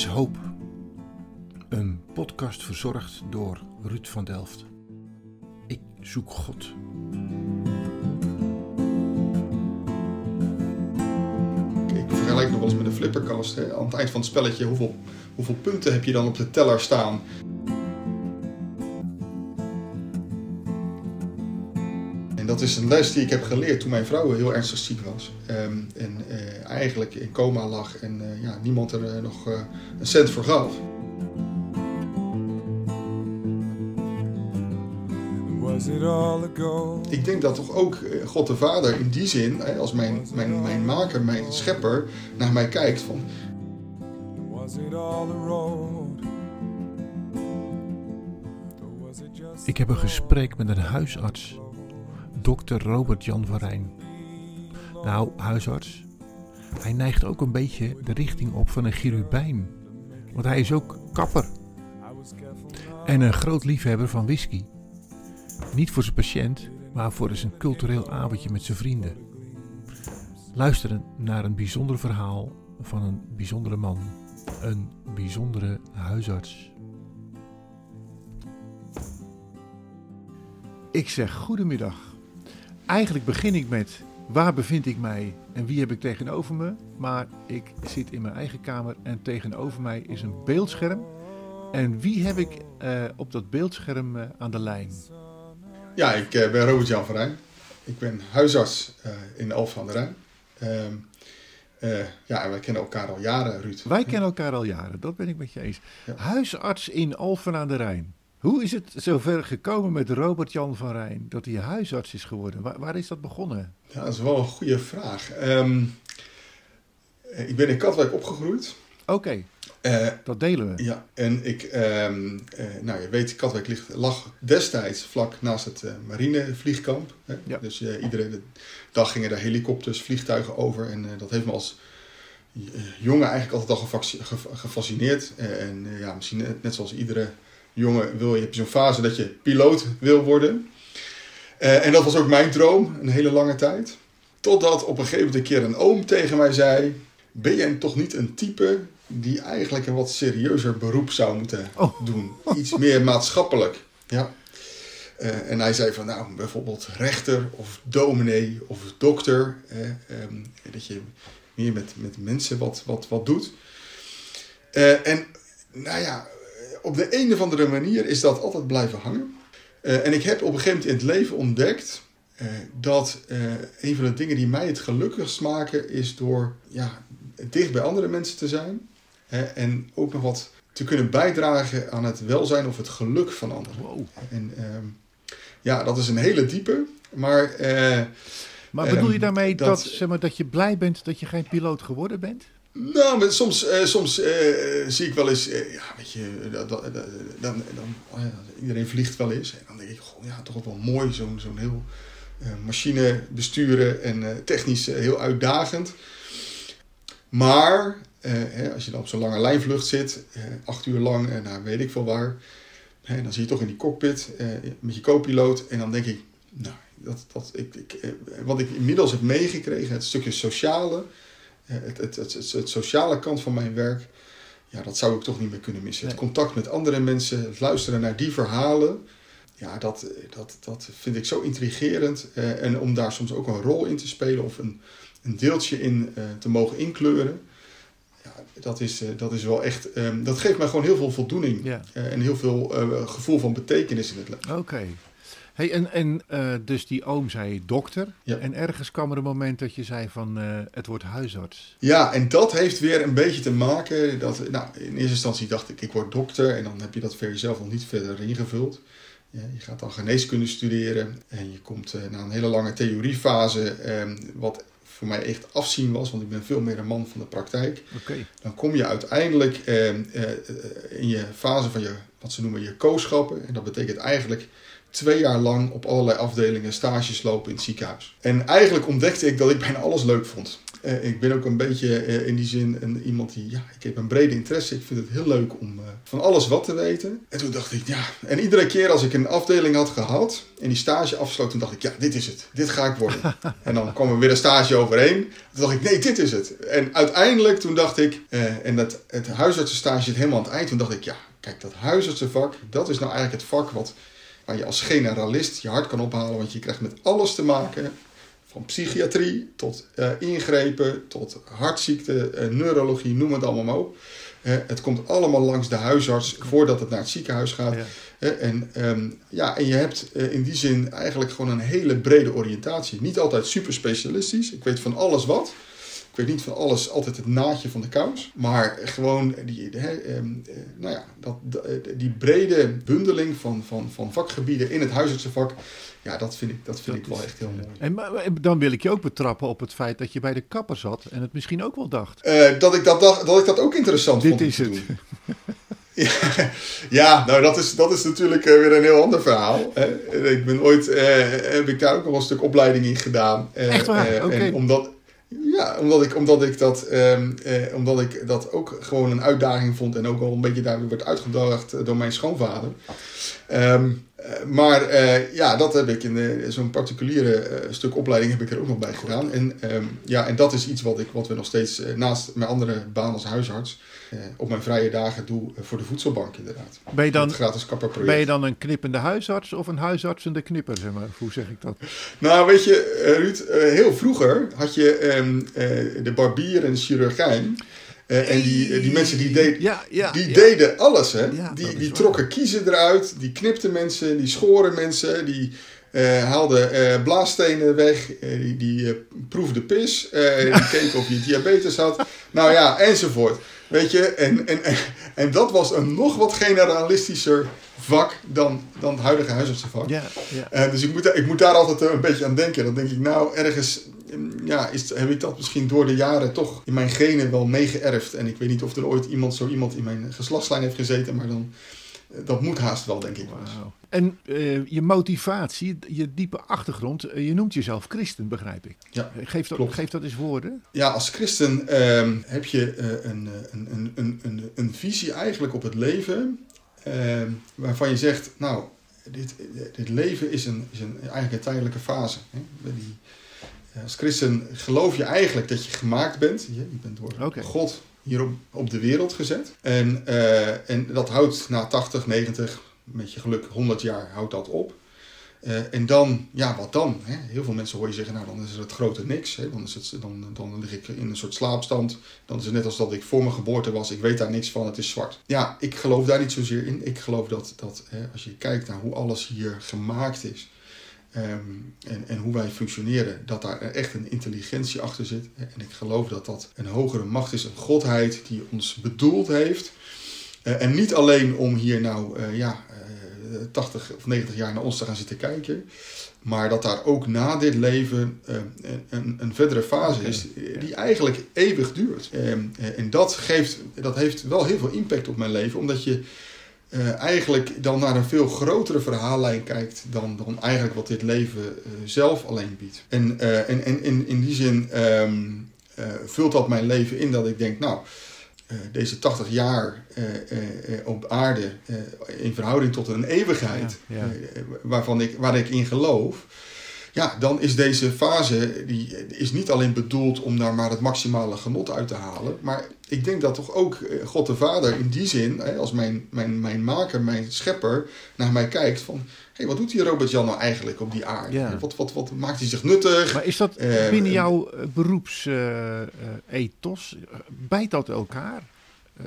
is Hoop. Een podcast verzorgd door Ruud van Delft. Ik zoek God. Ik vergelijk nog wel eens met een flipperkast. Aan het eind van het spelletje, hoeveel, hoeveel punten heb je dan op de teller staan? Dat is een les die ik heb geleerd toen mijn vrouw heel ernstig ziek was. Ehm, en eh, eigenlijk in coma lag en eh, ja, niemand er eh, nog eh, een cent voor gaf. Was it all a go? Ik denk dat toch ook God de Vader in die zin, hè, als mijn, mijn, mijn maker, mijn schepper, naar mij kijkt van... Ik heb een gesprek met een huisarts, dokter Robert Jan van Rijn. Nou, huisarts, hij neigt ook een beetje de richting op van een chirubijn. Want hij is ook kapper en een groot liefhebber van whisky. Niet voor zijn patiënt, maar voor zijn cultureel avondje met zijn vrienden. Luisteren naar een bijzonder verhaal van een bijzondere man. Een bijzondere huisarts. Ik zeg goedemiddag. Eigenlijk begin ik met waar bevind ik mij en wie heb ik tegenover me. Maar ik zit in mijn eigen kamer en tegenover mij is een beeldscherm. En wie heb ik eh, op dat beeldscherm eh, aan de lijn? Ja, ik eh, ben Robert-Jan van Rijn. Ik ben huisarts in Alphen aan de Rijn. Ehm, eh, ja, en wij kennen elkaar al jaren, Ruud. Wij kennen elkaar al jaren, dat ben ik met je eens. Ja. Huisarts in Alphen aan de Rijn. Hoe is het zover gekomen met Robert-Jan van Rijn dat hij huisarts is geworden? Waar, waar is dat begonnen? Ja, dat is wel een goede vraag. Ehm, eh, ik ben in Katwijk opgegroeid. Oké, Eh, dat delen we. ja, en ik, ehm, eh, nou je weet, Katwijk ligt, lag destijds vlak naast het eh, marinevliegkamp. Hè? Ja. Dus iedere dag gingen er helikopters, vliegtuigen over. En dat heeft me als jongen eigenlijk altijd al gefascineerd. En ja, misschien net zoals iedere jongen wil je, heb je zo'n fase dat je piloot wil worden. Eh, en dat was ook mijn droom, een hele lange tijd. Totdat op een gegeven moment een keer een oom tegen mij zei... Ben jij toch niet een type die eigenlijk een wat serieuzer beroep zou moeten Oh. doen? Iets meer maatschappelijk. Ja. Eh, en hij zei van, nou, bijvoorbeeld rechter of dominee of dokter. eh, ehm, dat je meer met, met mensen wat, wat, wat doet. Eh, en nou ja, op de een of andere manier is dat altijd blijven hangen. Eh, en ik heb op een gegeven moment in het leven ontdekt eh, dat eh, een van de dingen die mij het gelukkigst maken is door ja, dicht bij andere mensen te zijn. Hè, en ook nog wat te kunnen bijdragen aan het welzijn of het geluk van anderen. Wow. En ehm, ja, dat is een hele diepe. Maar Maar Ehm, bedoel je daarmee dat, dat- zeg maar, dat je blij bent dat je geen piloot geworden bent? Nou, maar soms, eh, soms eh, zie ik wel eens, eh, ja, weet je, dan, dan, oh iedereen vliegt wel eens. En dan denk ik, goh, ja, toch wel mooi, zo'n zo'n heel machine besturen en technisch heel uitdagend. Maar hè, als je dan op zo'n lange lijnvlucht zit, acht uur lang, en nou, weet ik veel waar, dan zie je toch in die cockpit met je co-piloot. En dan denk ik, nou, dat, dat, ik, ik, wat ik inmiddels heb meegekregen, het stukje sociale, het, het, het, het, sociale kant van mijn werk, ja, dat zou ik toch niet meer kunnen missen. Het contact met andere mensen, het luisteren naar die verhalen, ja, dat, dat, dat vind ik zo intrigerend. Eh, en om daar soms ook een rol in te spelen of een, een deeltje in eh, te mogen inkleuren, ja, dat, is, eh, dat is wel echt, ehm, dat geeft mij gewoon heel veel voldoening Ja. eh, en heel veel eh, gevoel van betekenis in het leven. Oké. Hey, en en eh, dus die oom zei dokter. Ja. En ergens kwam er een moment dat je zei van eh, het wordt huisarts. Ja, en dat heeft weer een beetje te maken. Dat, nou, in eerste instantie dacht ik, ik word dokter. En dan heb je dat voor jezelf nog niet verder ingevuld. Ja, je gaat dan geneeskunde studeren. En je komt eh, na een hele lange theoriefase, eh, wat voor mij echt afzien was. Want ik ben veel meer een man van de praktijk. Oké. Dan kom je uiteindelijk eh, eh, eh, in je fase van je, wat ze noemen je kooschappen. En dat betekent eigenlijk twee jaar lang op allerlei afdelingen stages lopen in het ziekenhuis. En eigenlijk ontdekte ik dat ik bijna alles leuk vond. Eh, ik ben ook een beetje eh, in die zin een, iemand die, ja, ik heb een brede interesse. Ik vind het heel leuk om eh, van alles wat te weten. En toen dacht ik, ja, en iedere keer als ik een afdeling had gehad en die stage afsloot, toen dacht ik, ja, dit is het. Dit ga ik worden. en dan kwam er weer een stage overheen. Toen dacht ik, nee, dit is het. En uiteindelijk toen dacht ik, en dat, het huisartsenstage zit helemaal aan het eind. Toen dacht ik, ja, kijk, dat huisartsenvak, dat is nou eigenlijk het vak wat, waar je als generalist je hart kan ophalen. Want je krijgt met alles te maken. Van psychiatrie tot eh, ingrepen, tot hartziekte, eh, neurologie, noem het allemaal maar op. Eh, het komt allemaal langs de huisarts voordat het naar het ziekenhuis gaat. Ja. En, ehm, ja, en je hebt in die zin eigenlijk gewoon een hele brede oriëntatie. Niet altijd super specialistisch. Ik weet van alles wat. Ik weet niet van alles altijd het naadje van de kous. Maar gewoon die, hè, ehm, eh, nou ja, dat, eh, die brede bundeling van, van, van vakgebieden in het huisartsenvak. Ja, dat vind ik, dat vind ik wel echt heel mooi. En maar- maar dan wil ik je ook betrappen op het feit dat je bij de kapper zat en het misschien ook wel dacht. Eh, dat, ik dat, dacht, dat ik dat ook interessant Dit vond om is te het. Ja, nou dat is, dat is natuurlijk eh, weer een heel ander verhaal. Eh, Ik ben ooit, eh, heb ik daar ook nog een stuk opleiding in gedaan. Eh, Echt waar? eh, Oké. En omdat, ja, omdat ik, omdat, ik dat, ehm, eh, omdat ik dat ook gewoon een uitdaging vond en ook al een beetje daar werd uitgedaagd door mijn schoonvader. Ehm, eh, maar eh, ja, dat heb ik in zo'n particuliere eh, stuk opleiding heb ik er ook nog bij gedaan. En, ehm, ja, en dat is iets wat, ik, wat we nog steeds naast mijn andere baan als huisarts op mijn vrije dagen doe voor de voedselbank inderdaad. Ben je dan, het gratis kapperproject. ben je dan een knippende huisarts of een huisartsende knipper? Zeg maar? Hoe zeg ik dat? Nou, weet je, Ruud, heel vroeger had je ehm, eh, de barbier en de chirurgijn. Eh, en die, eh, die mensen die, deed, Ja, ja. die ja. deden alles. Hè? Die die waar. trokken kiezen eruit, die knipten mensen, die schoren mensen, die eh, haalden eh, blaasstenen weg, die, die proefden pis, die keken of je diabetes had. Nou ja, enzovoort. Weet je, en, en, en, en dat was een nog wat generalistischer vak dan, dan het huidige huisartsenvak. Ja, ja. Dus ik moet, daar- ik moet daar altijd een beetje aan denken. Dan denk ik, nou, ergens ja, is, heb ik dat misschien door de jaren toch in mijn genen wel meegeërfd. En ik weet niet of er ooit iemand, zo iemand in mijn geslachtslijn heeft gezeten, maar dan, eh, dat moet haast wel, denk ik. Wauw. En eh, je motivatie, je diepe achtergrond, eh, je noemt jezelf christen, begrijp ik. Ja, Geef dat, klopt. geef dat eens woorden. Ja, als christen ehm, heb je een, een, een, een, een, visie eigenlijk op het leven. ehm, waarvan je zegt, nou, dit, dit leven is, een, is een, eigenlijk een tijdelijke fase. Hè? Die, als christen geloof je eigenlijk dat je gemaakt bent. Je, bent door. God hier op, op de wereld gezet. En, eh, en dat houdt na 80, 90, met je geluk 100 jaar houdt dat op. Eh, en dan, ja, wat dan? Hè? Heel veel mensen hoor je zeggen, nou, dan is er het grote niks. Hè? Dan, is het, dan, dan lig ik in een soort slaapstand. Dan is het net als dat ik voor mijn geboorte was. Ik weet daar niks van, het is zwart. Ja, ik geloof daar niet zozeer in. Ik geloof dat, dat hè, als je kijkt naar hoe alles hier gemaakt is... ehm, en, en hoe wij functioneren, dat daar echt een intelligentie achter zit. En ik geloof dat dat een hogere macht is, een godheid die ons bedoeld heeft... Eh, en niet alleen om hier nou eh, ja, eh, 80 of 90 jaar naar ons te gaan zitten kijken. Maar dat daar ook na dit leven eh, een, verdere fase is eh, die eigenlijk eeuwig duurt. Eh, eh, en dat, geeft, dat heeft wel heel veel impact op mijn leven. Omdat je eh, eigenlijk dan naar een veel grotere verhaallijn kijkt dan, dan eigenlijk wat dit leven eh, zelf alleen biedt. En, eh, en, en in, in die zin ehm, eh, vult dat mijn leven in dat ik denk, nou, deze 80 jaar op aarde in verhouding tot een eeuwigheid, Ja, ja. waarvan ik, waar ik in geloof. Ja, dan is deze fase die is niet alleen bedoeld om daar maar het maximale genot uit te halen. Maar ik denk dat toch ook eh, God de Vader in die zin, hè, als mijn, mijn, mijn maker, mijn schepper, naar mij kijkt van... Hé, wat doet die Robert Jan nou eigenlijk op die aarde? Ja. Wat, wat, wat maakt hij zich nuttig? Maar is dat Eh, binnen eh, jouw beroepsethos, bijt dat elkaar?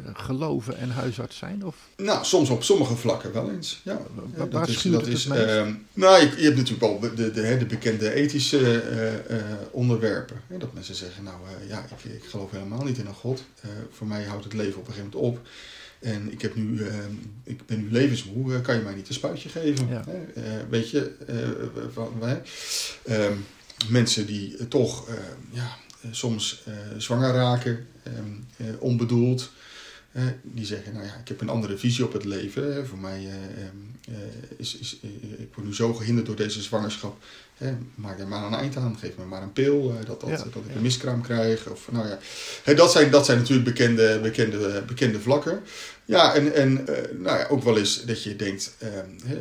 Eh, geloven en huisarts zijn? Of? Nou, soms op sommige vlakken wel eens. Ja, Waar- Ja, waar schuurt het het meest? ehm, nou, je, je hebt natuurlijk wel de, de, de, de bekende ethische eh, eh, onderwerpen. Dat mensen zeggen, nou ja, ik, ik geloof helemaal niet in een God. Voor mij houdt het leven op een gegeven moment op. En ik, heb nu, ehm, ik ben nu levensmoe, kan je mij niet een spuitje geven? Ja. Weet je, van? Ehm, mensen die toch ja, soms zwanger raken, onbedoeld. Die zeggen, nou ja, ik heb een andere visie op het leven. Hè. Voor mij eh, ehm, eh, is, is, eh, ik word nu zo gehinderd door deze zwangerschap. Hè. Maak er maar een eind aan, geef me maar een pil, dat, dat, Ja, dat ik ja. een miskraam krijg. Of, nou ja. Hè, dat, zijn, dat zijn natuurlijk bekende, bekende, bekende vlakken. Ja, en, en nou ja, ook wel eens dat je denkt, ehm, eh,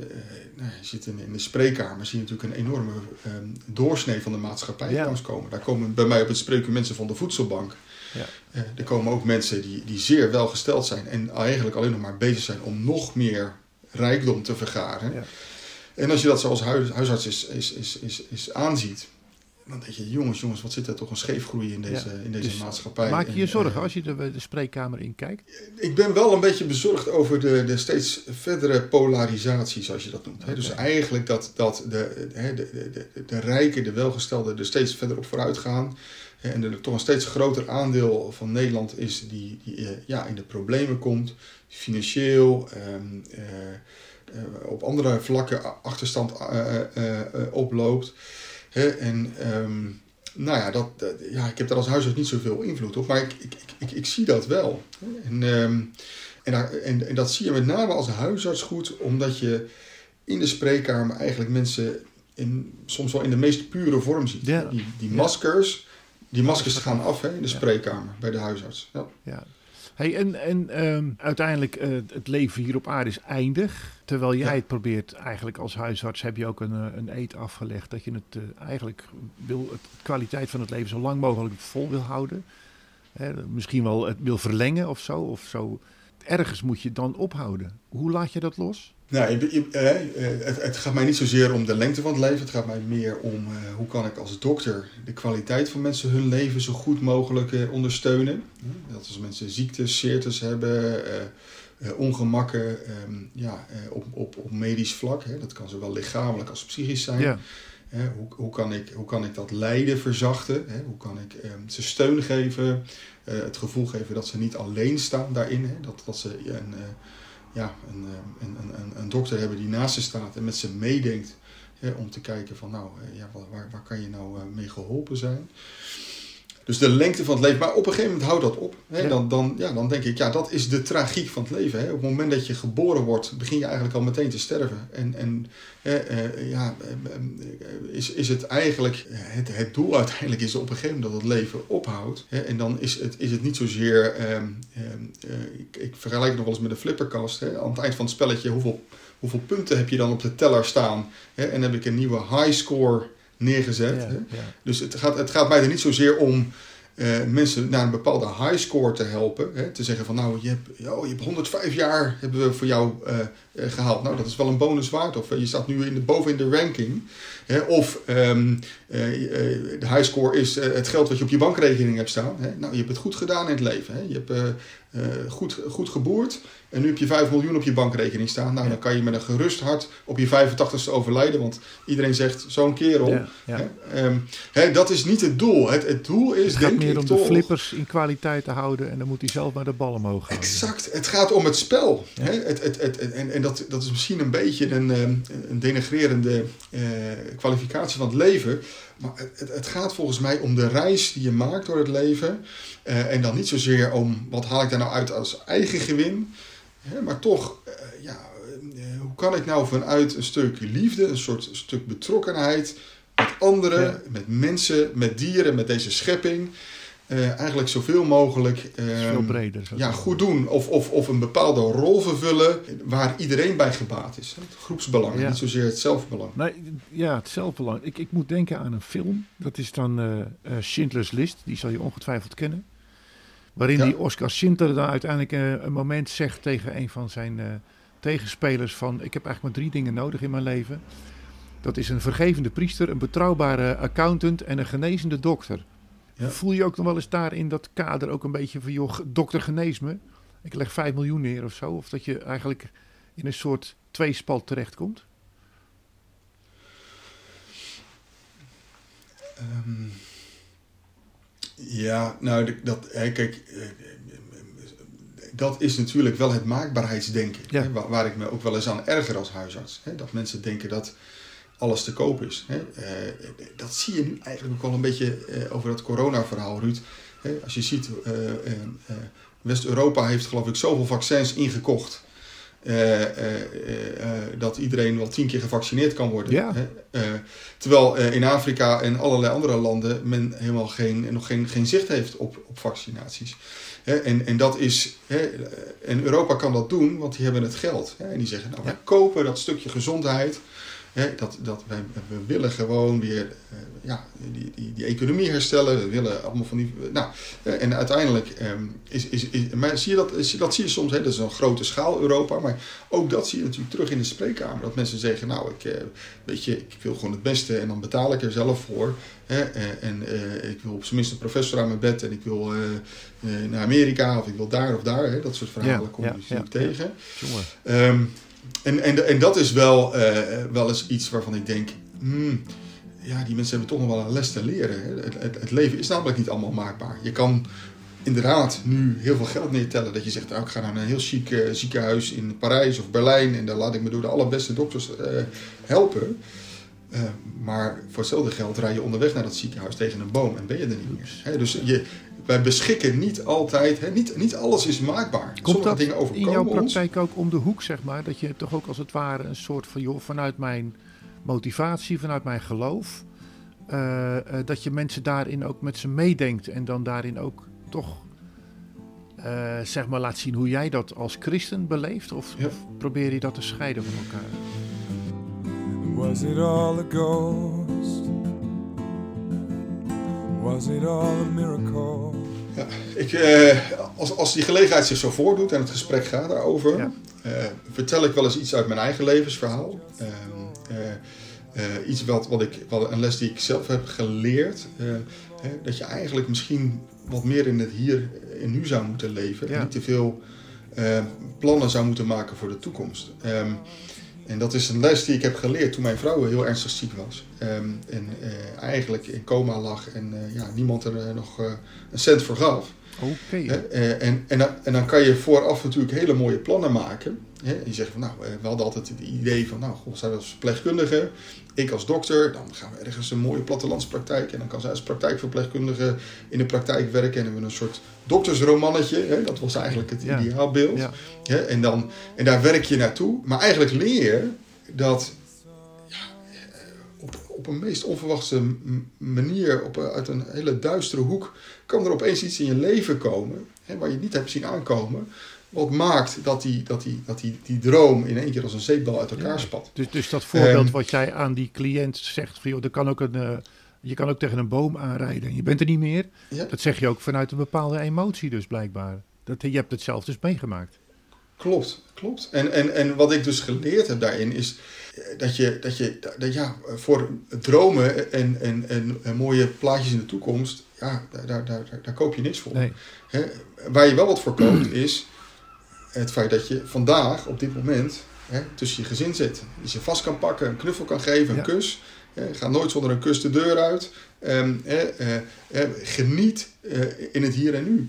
nou, je zit in, in de spreekkamer, zie je natuurlijk een enorme ehm, doorsnee van de maatschappij Ja. langskomen. Daar komen bij mij op het spreekuur mensen van de voedselbank. Ja. Eh, er komen ook mensen die, die zeer welgesteld zijn en eigenlijk alleen nog maar bezig zijn om nog meer rijkdom te vergaren. Ja. En als je dat zoals huis, huisarts is, is, is, is, is aanziet, dan denk je, jongens, jongens, wat zit er toch een scheefgroei in deze, Ja, in deze dus maatschappij. Maak je je En, zorgen eh, als je de, de spreekkamer in kijkt? ik ben wel een beetje bezorgd over de, de steeds verdere polarisatie, zoals je dat noemt. Dus eigenlijk dat, dat de, de, de, de, de rijken, de welgestelden er steeds verder op vooruit gaan. En er toch een steeds groter aandeel van Nederland is die, die eh, ja, in de problemen komt. Financieel, ehm, eh, op andere vlakken achterstand oploopt. En ehm, nou ja, dat, dat- ja, ik heb daar als huisarts niet zoveel invloed op, maar ik, ik, ik, ik, zie dat wel. En, ehm, en, daar, en, en dat zie je met name als huisarts goed, omdat je in de spreekkamer eigenlijk mensen in, soms wel in de meest pure vorm ziet. Ja. Die, die maskers, die maskers gaan af hè, in de spreekkamer bij de huisarts. Ja. Ja. Hey, en en ehm, uiteindelijk, eh, het leven hier op aarde is eindig. Terwijl jij Ja. het probeert, eigenlijk als huisarts, heb je ook een, eh, een eed afgelegd. Dat je het eh, eigenlijk wil, het, de kwaliteit van het leven zo lang mogelijk vol wil houden. Hè, misschien wel het wil verlengen of zo, of zo. Ergens moet je dan ophouden. Hoe laat je dat los? Nou, je- je- eh, eh, het, het gaat mij niet zozeer om de lengte van het leven. Het gaat mij meer om eh, hoe kan ik als dokter de kwaliteit van mensen hun leven zo goed mogelijk eh, ondersteunen. Dat als mensen ziektes, zeertes hebben, eh, eh, ongemakken ehm, ja, eh, op, op, op medisch vlak. Hè. Dat kan zowel lichamelijk als psychisch zijn. Ja, hoe, hoe, kan ik, hoe kan ik dat lijden verzachten? Hè? Hoe kan ik ehm, ze steun geven? eh, het gevoel geven dat ze niet alleen staan daarin. Hè? Dat, dat ze een, ja, een, eh, een, een, een, een dokter hebben die naast ze staat en met ze meedenkt. Hè? Om te kijken van nou, eh, ja, waar, waar, waar kan je nou eh, mee geholpen zijn? Dus de lengte van het leven. Maar op een gegeven moment houdt dat op. Hè? Ja. Dan, dan, ja, dan denk ik, ja, dat is de tragiek van het leven. Hè? Op het moment dat je geboren wordt, begin je eigenlijk al meteen te sterven. En, en hè, eh, ja, eh, eh, is, is het eigenlijk, het, het doel uiteindelijk is op een gegeven moment dat het leven ophoudt. Hè? En dan is het, is het niet zozeer, ehm, eh, ik, ik vergelijk het nog wel eens met een flipperkast. Hè? Aan het eind van het spelletje, hoeveel, hoeveel punten heb je dan op de teller staan? Hè? En heb ik een nieuwe high score neergezet. ja, hè? ja. Dus het gaat, het gaat mij er niet zozeer om eh, mensen naar een bepaalde high score te helpen. Hè? Te zeggen van nou, je hebt, oh, je hebt 105 jaar hebben we voor jou eh, gehaald. Nou, dat is wel een bonus waard. Of eh, je staat nu in de, boven in de ranking. Hè? Of ehm, eh, eh, de high score is eh, het geld wat je op je bankrekening hebt staan. Hè? Nou, je hebt het goed gedaan in het leven. Hè? Je hebt eh, eh, goed, goed geboerd. En nu heb je 5 miljoen op je bankrekening staan. Nou, Ja. dan kan je met een gerust hart op je 85ste overlijden. Want iedereen zegt, zo'n kerel. Ja, ja. Hè? Ehm, hè, dat is niet het doel. Het, het doel is, Het gaat denk meer ik om toch... de flippers in kwaliteit te houden en dan moet hij zelf maar de bal omhoog houden. Exact. Het gaat om het spel. Hè? Het, het, het, het- en en dat, dat is misschien een beetje een, ehm, een denigrerende eh, kwalificatie van het leven. Maar het, het, gaat volgens mij om de reis die je maakt door het leven. Eh, en dan niet zozeer om wat haal ik daar nou uit als eigen gewin. Hè? Maar toch, eh, ja, eh, hoe kan ik nou vanuit een stuk liefde, een soort stuk betrokkenheid met anderen, Ja. met mensen, met dieren, met deze schepping. Eh, eigenlijk zoveel mogelijk veel ehm, breder. ja, goed doen. Of, of, of een bepaalde rol vervullen waar iedereen bij gebaat is. Het groepsbelang, Ja. niet zozeer het zelfbelang. Nee, ja, het zelfbelang. Ik, ik moet denken aan een film. Dat is dan eh, Schindler's List. Die zal je ongetwijfeld kennen. Waarin Ja. die Oscar Schindler dan uiteindelijk een moment zegt tegen een van zijn tegenspelers van... Ik heb eigenlijk maar drie dingen nodig in mijn leven. Dat is een vergevende priester, een betrouwbare accountant en een genezende dokter. Ja. Voel je ook nog wel eens daar in dat kader ook een beetje van... joh, dokter genees me. Ik leg 5 miljoen neer of zo. Of dat je eigenlijk in een soort tweespalt terechtkomt. Ehm, ja, nou, dat, hè, kijk, eh, dat is natuurlijk wel het maakbaarheidsdenken. Ja. Hè, waar, waar ik me ook wel eens aan erger als huisarts. Hè, dat mensen denken dat alles te koop is. Hè. Eh, dat zie je nu eigenlijk ook wel een beetje eh, over dat corona-verhaal, Ruud. Hè, als je ziet eh, West-Europa heeft geloof ik zoveel vaccins ingekocht. dat iedereen wel tien keer gevaccineerd kan worden. Ja. Hè? Terwijl in Afrika en allerlei andere landen men helemaal geen, nog geen, geen zicht heeft op, op vaccinaties. Hè, en, en dat is, hè, en Europa kan dat doen, want die hebben het geld. Hè, en die zeggen, nou, Ja. kopen dat stukje gezondheid. Hè, dat, dat wij, we willen gewoon weer eh, ja, die, die, die economie herstellen. We willen allemaal van die. Nou, eh, en uiteindelijk ehm, is, is, is. Maar zie je dat, dat zie je soms, hè, dat is een grote schaal Europa. Maar ook dat zie je natuurlijk terug in de spreekkamer. Dat mensen zeggen, nou, ik, eh, weet je, ik wil gewoon het beste en dan betaal ik er zelf voor. Hè, en ik wil op zijn minst een professor aan mijn bed en ik wil naar Amerika of ik wil daar of daar. Hè, dat soort verhalen Ja, kom je ja, natuurlijk ja, ja. tegen. Jongen. Ehm, en, en, en dat is wel, eh, wel eens iets waarvan ik denk, hmm, ja, die mensen hebben toch nog wel een les te leren. hè. Het, het, het leven is namelijk niet allemaal maakbaar. Je kan inderdaad nu heel veel geld neertellen. Dat je zegt, nou, ik ga naar een heel chic eh, ziekenhuis in Parijs of Berlijn en daar laat ik me door de allerbeste dokters eh, helpen. Maar voor hetzelfde geld rij je onderweg naar dat ziekenhuis tegen een boom en ben je er niet meer. Hè, dus je, wij beschikken niet altijd, hè, niet, niet alles is maakbaar. Komt Sommige dat dingen in overkomen jouw ons. praktijk ook om de hoek, zeg maar? Dat je toch ook als het ware een soort van, joh, vanuit mijn motivatie, vanuit mijn geloof, eh, eh, dat je mensen daarin ook met ze meedenkt en dan daarin ook toch, eh, zeg maar, laat zien hoe jij dat als christen beleeft? Of, Ja. of probeer je dat te scheiden van elkaar? Was it all a ghost? Was it all a miracle? Ja, ik, eh, als, als die gelegenheid zich zo voordoet en het gesprek gaat daarover, Ja. eh, vertel ik wel eens iets uit mijn eigen levensverhaal. Ehm, eh, iets wat, wat ik, wat, een les die ik zelf heb geleerd. hè, dat je eigenlijk misschien wat meer in het hier en nu zou moeten leven. Ja. En niet te veel plannen zou moeten maken voor de toekomst. En dat is een les die ik heb geleerd toen mijn vrouw heel ernstig ziek was. Ehm, en eh, eigenlijk in coma lag en eh, ja, niemand er eh, nog een cent voor gaf. Oké. Hè, eh, en, en, dan- en dan kan je vooraf natuurlijk hele mooie plannen maken. Hè? En je zegt van nou, eh, we hadden altijd het idee van nou, god, zij als verpleegkundige, ik als dokter, dan gaan we ergens een mooie plattelandspraktijk. En dan kan zij als praktijkverpleegkundige in de praktijk werken. En dan hebben we een soort doktersromannetje. Hè? Dat was eigenlijk het ideaalbeeld. Ja. En, dan, en daar werk je naartoe. Maar eigenlijk leer je dat op, een meest onverwachte manier, op, een- uit een hele duistere hoek, kan er opeens iets in je leven komen, hè, waar je niet hebt zien aankomen, wat maakt dat die, dat die, dat die, die droom in één keer als een zeepbal uit elkaar Ja. spat. Dus, dus dat voorbeeld Ehm. wat jij aan die cliënt zegt, van, joh, er kan ook een, eh, je kan ook tegen een boom aanrijden en je bent er niet meer. Ja. Dat zeg je ook vanuit een bepaalde emotie dus blijkbaar. Dat, je hebt het zelf dus meegemaakt. Klopt, klopt. En, en, en wat ik dus geleerd heb daarin is eh, dat je, dat je dat, ja, voor dromen en, en, en, en mooie plaatjes in de toekomst, ja, daar, daar, daar, daar koop je niks voor. Nee. Hè, waar je wel wat voor koopt is het feit dat je vandaag, op dit moment, hè, tussen je gezin zit. Je ze vast kan pakken, een knuffel kan geven, een Ja. kus. Hè, ga nooit zonder een kus de deur uit. Ehm, eh, eh, geniet eh, in het hier en nu.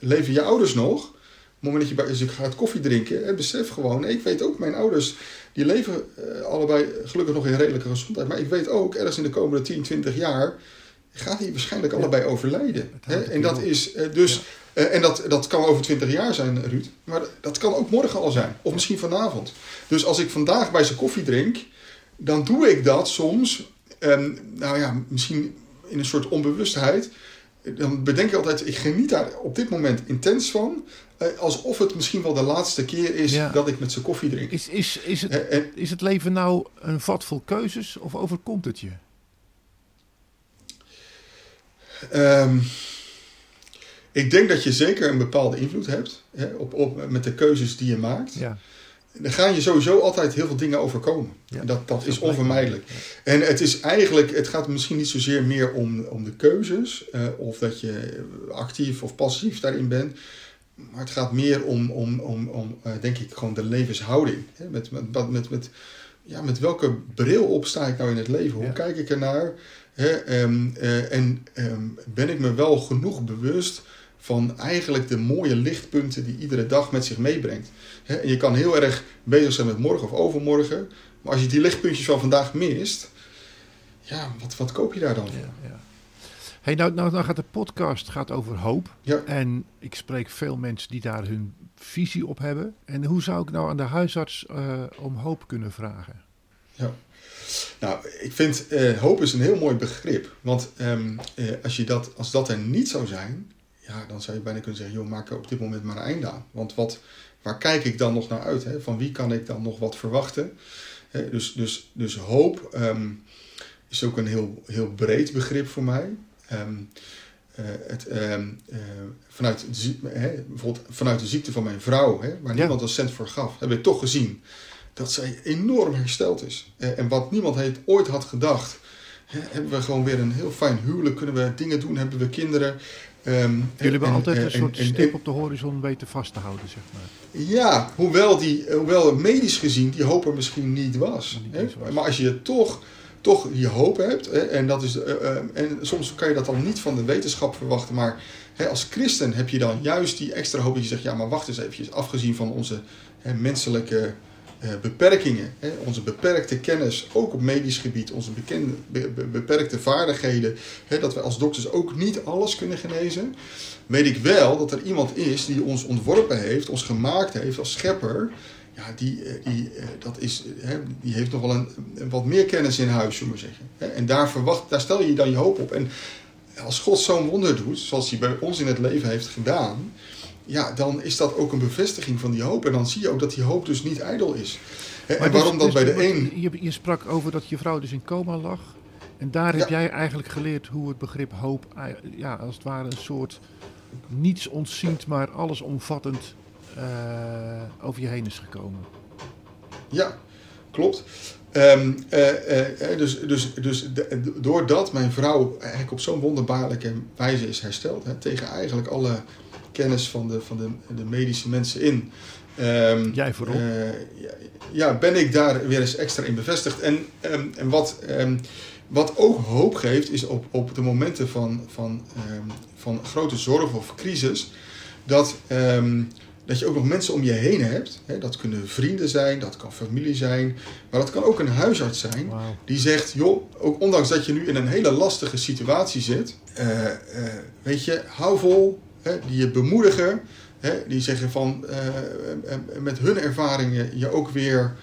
Leven je ouders nog? Moment dat je bij ze gaat koffie drinken, hè, besef gewoon, ik weet ook, mijn ouders die leven eh, allebei gelukkig nog in redelijke gezondheid. Maar ik weet ook, ergens in de komende 10, 20 jaar gaat hij waarschijnlijk allebei overlijden. Hè? En dat is eh, dus, eh, en dat, dat kan over 20 jaar zijn, Ruud, maar dat kan ook morgen al zijn, of misschien vanavond. Dus als ik vandaag bij ze koffie drink, dan doe ik dat soms, ehm, nou ja, misschien in een soort onbewustheid. Dan bedenk ik altijd, ik geniet daar op dit moment intens van. eh, alsof het misschien wel de laatste keer is Ja. dat ik met ze koffie drink. Is, is, is, het, Eh, en- is het leven nou een vat vol keuzes of overkomt het je? Ehm, ik denk dat je zeker een bepaalde invloed hebt hè, op, op, met de keuzes die je maakt. Ja. Dan gaan je sowieso altijd heel veel dingen overkomen. Ja, En dat, dat is onvermijdelijk. En het is eigenlijk, het gaat misschien niet zozeer meer om, om de keuzes, eh, of dat je actief of passief daarin bent. Maar het gaat meer om, om, om, om eh, denk ik, gewoon de levenshouding. Hè? Met, met, met, met, ja, met welke bril op sta ik nou in het leven? Hoe Ja. kijk ik ernaar? Hè? Ehm, eh, en ehm, ben ik me wel genoeg bewust van eigenlijk de mooie lichtpunten die iedere dag met zich meebrengt? En je kan heel erg bezig zijn met morgen of overmorgen. Maar als je die lichtpuntjes van vandaag mist, ja, wat, wat koop je daar dan voor? Ja, ja. Hey, nou, nou, nou gaat de podcast gaat over hoop. Ja. En ik spreek veel mensen die daar hun visie op hebben. En hoe zou ik nou aan de huisarts eh, om hoop kunnen vragen? Ja. Nou, ik vind eh, hoop is een heel mooi begrip. Want ehm, eh, als, je dat, als dat er niet zou zijn, ja, dan zou je bijna kunnen zeggen, joh, maak er op dit moment maar een einde aan. Want wat, waar kijk ik dan nog naar uit? Hè? Van wie kan ik dan nog wat verwachten? Hè, dus, dus, dus hoop ehm, is ook een heel, heel breed begrip voor mij. Ehm, eh, het, ehm, eh, vanuit, de, hè, bijvoorbeeld vanuit de ziekte van mijn vrouw, hè, waar Ja. niemand een cent voor gaf, heb ik toch gezien dat zij enorm hersteld is. Eh, en wat niemand heeft, ooit had gedacht, hè, hebben we gewoon weer een heel fijn huwelijk, kunnen we dingen doen, hebben we kinderen. Ehm, Jullie hebben en- altijd en- een soort en- stip op de horizon weten vast te houden, zeg maar. ja, hoewel, die, hoewel medisch gezien die hoop er misschien niet was. Hè. Maar als je toch, toch die hoop hebt, hè, en, dat is, eh, eh, en soms kan je dat dan niet van de wetenschap verwachten, maar hè, als christen heb je dan juist die extra hoop dat je zegt, ja maar wacht eens eventjes, afgezien van onze hè, menselijke beperkingen, hè, onze beperkte kennis, ook op medisch gebied, onze bekende, be- be- beperkte vaardigheden, dat we als dokters ook niet alles kunnen genezen, weet ik wel dat er iemand is die ons ontworpen heeft, ons gemaakt heeft als schepper. Ja, die, eh, die, eh, dat is, eh, die heeft nog wel een, wat meer kennis in huis, zullen we zeggen. En daar, verwacht, daar stel je dan je hoop op. En als God zo'n wonder doet, zoals hij bij ons in het leven heeft gedaan, ja, dan is dat ook een bevestiging van die hoop. En dan zie je ook dat die hoop dus niet ijdel is. Hè, En waarom dus- dat bij de een... Je, je sprak over dat je vrouw dus in coma lag. En daar heb Ja. jij eigenlijk geleerd hoe het begrip hoop, ja, als het ware een soort niets ontziend, maar allesomvattend eh over je heen is gekomen. Ja, klopt. Ehm, eh, eh, dus, dus, dus de- doordat mijn vrouw eigenlijk op zo'n wonderbaarlijke wijze is hersteld, hè, tegen eigenlijk alle kennis van de, van de, de medische mensen in. ehm, Jij voorop. eh, ja, ja, ben ik daar weer eens extra in bevestigd. En, ehm, en wat, ehm, wat ook hoop geeft, is op, op de momenten van, van, van grote zorg of crisis, dat, dat je ook nog mensen om je heen hebt. Hè, dat kunnen vrienden zijn, dat kan familie zijn, maar dat kan ook een huisarts zijn. Die zegt, joh, ook ondanks dat je nu in een hele lastige situatie zit, eh, eh, weet je, hou vol, hè, die je bemoedigen, hè, die zeggen van eh, eh, eh, met hun ervaringen je ook weer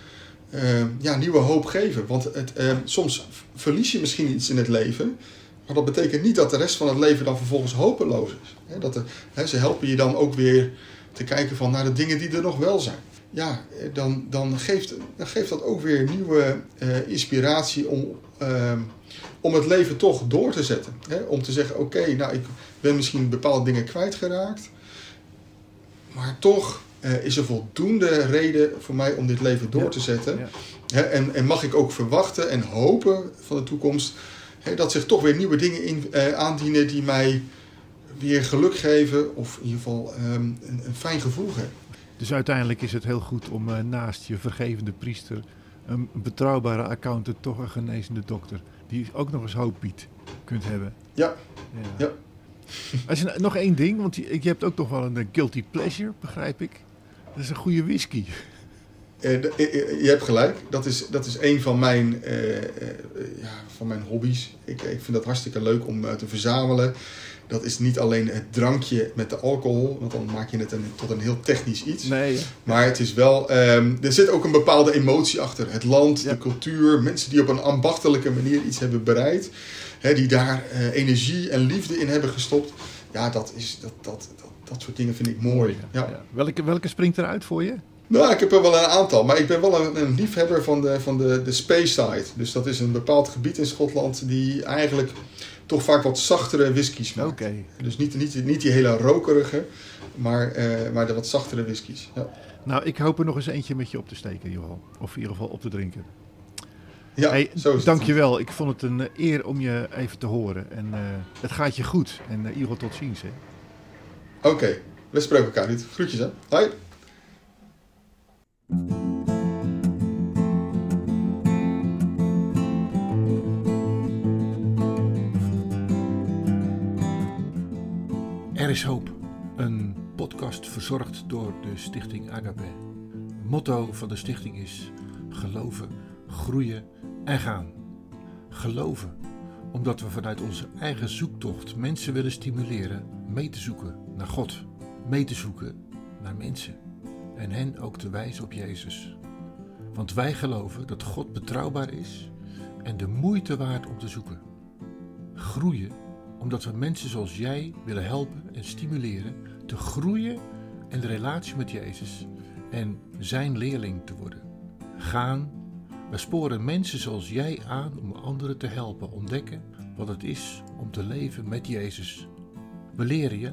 ja, nieuwe hoop geven. Want het, soms verlies je misschien iets in het leven, maar dat betekent niet dat de rest van het leven dan vervolgens hopeloos is. Hè, dat er, hè, ze helpen je dan ook weer te kijken van naar de dingen die er nog wel zijn. Ja, eh, dan, dan, geeft, dan geeft dat ook weer nieuwe eh, inspiratie om, ehm, om het leven toch door te zetten. Hè? Om te zeggen, oké, nou ik ben misschien bepaalde dingen kwijtgeraakt. Maar toch eh, is er voldoende reden voor mij om dit leven door Ja, te zetten. ja. Hè, en, en mag ik ook verwachten en hopen van de toekomst hè, dat zich toch weer nieuwe dingen in, aandienen die mij weer geluk geven of in ieder geval ehm, een, een fijn gevoel geven. Dus uiteindelijk is het heel goed om eh, naast je vergevende priester een betrouwbare accountant, toch een genezende dokter, die ook nog eens hoop biedt, kunt hebben. Ja. Ja. Als je, nog één ding, want je, je hebt ook nog wel een eh, guilty pleasure, begrijp ik. Dat is een goede whisky. Eh, de- je hebt gelijk. Dat is, dat is een van mijn, ja, van mijn hobby's. Ik, ik vind dat hartstikke leuk om te verzamelen. Dat is niet alleen het drankje met de alcohol, want dan maak je het een, tot een heel technisch iets. Nee, Maar het is wel, ehm, er zit ook een bepaalde emotie achter. Het land, Ja. de cultuur, mensen die op een ambachtelijke manier iets hebben bereid. Hè, die daar eh, energie en liefde in hebben gestopt. Ja, dat, is, dat, dat, dat, dat soort dingen vind ik mooi. Ja. Welke, welke springt eruit voor je? Nou, ik heb er wel een aantal, maar ik ben wel een, een liefhebber van de, van de, de Space Side. Dus dat is een bepaald gebied in Schotland die eigenlijk toch vaak wat zachtere whiskies maakt. Dus niet, niet, niet die hele rokerige, maar, eh, maar de wat zachtere whiskies. Ja, Nou, ik hoop er nog eens eentje met je op te steken geval. Of in ieder geval op te drinken. ja hey, zo is het. dankjewel. Ik vond het een eh, eer om je even te horen. En eh, het gaat je goed. En in ieder geval tot ziens. Oké, we spreken elkaar niet. Groetjes hè. Hoi. Er is hoop. Een podcast verzorgd door de Stichting Agape. Het motto van de stichting is geloven, groeien en gaan. Geloven omdat we vanuit onze eigen zoektocht mensen willen stimuleren mee te zoeken naar God, mee te zoeken naar mensen en hen ook te wijzen op Jezus. Want wij geloven dat God betrouwbaar is en de moeite waard om te zoeken. Groeien omdat we mensen zoals jij willen helpen en stimuleren te groeien in de relatie met Jezus en zijn leerling te worden. Gaan, we sporen mensen zoals jij aan om anderen te helpen ontdekken wat het is om te leven met Jezus. We leren je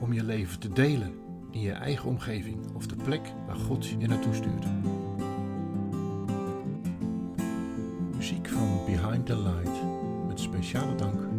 om je leven te delen in je eigen omgeving of de plek waar God je naartoe stuurt. Muziek van Behind the Light met speciale dank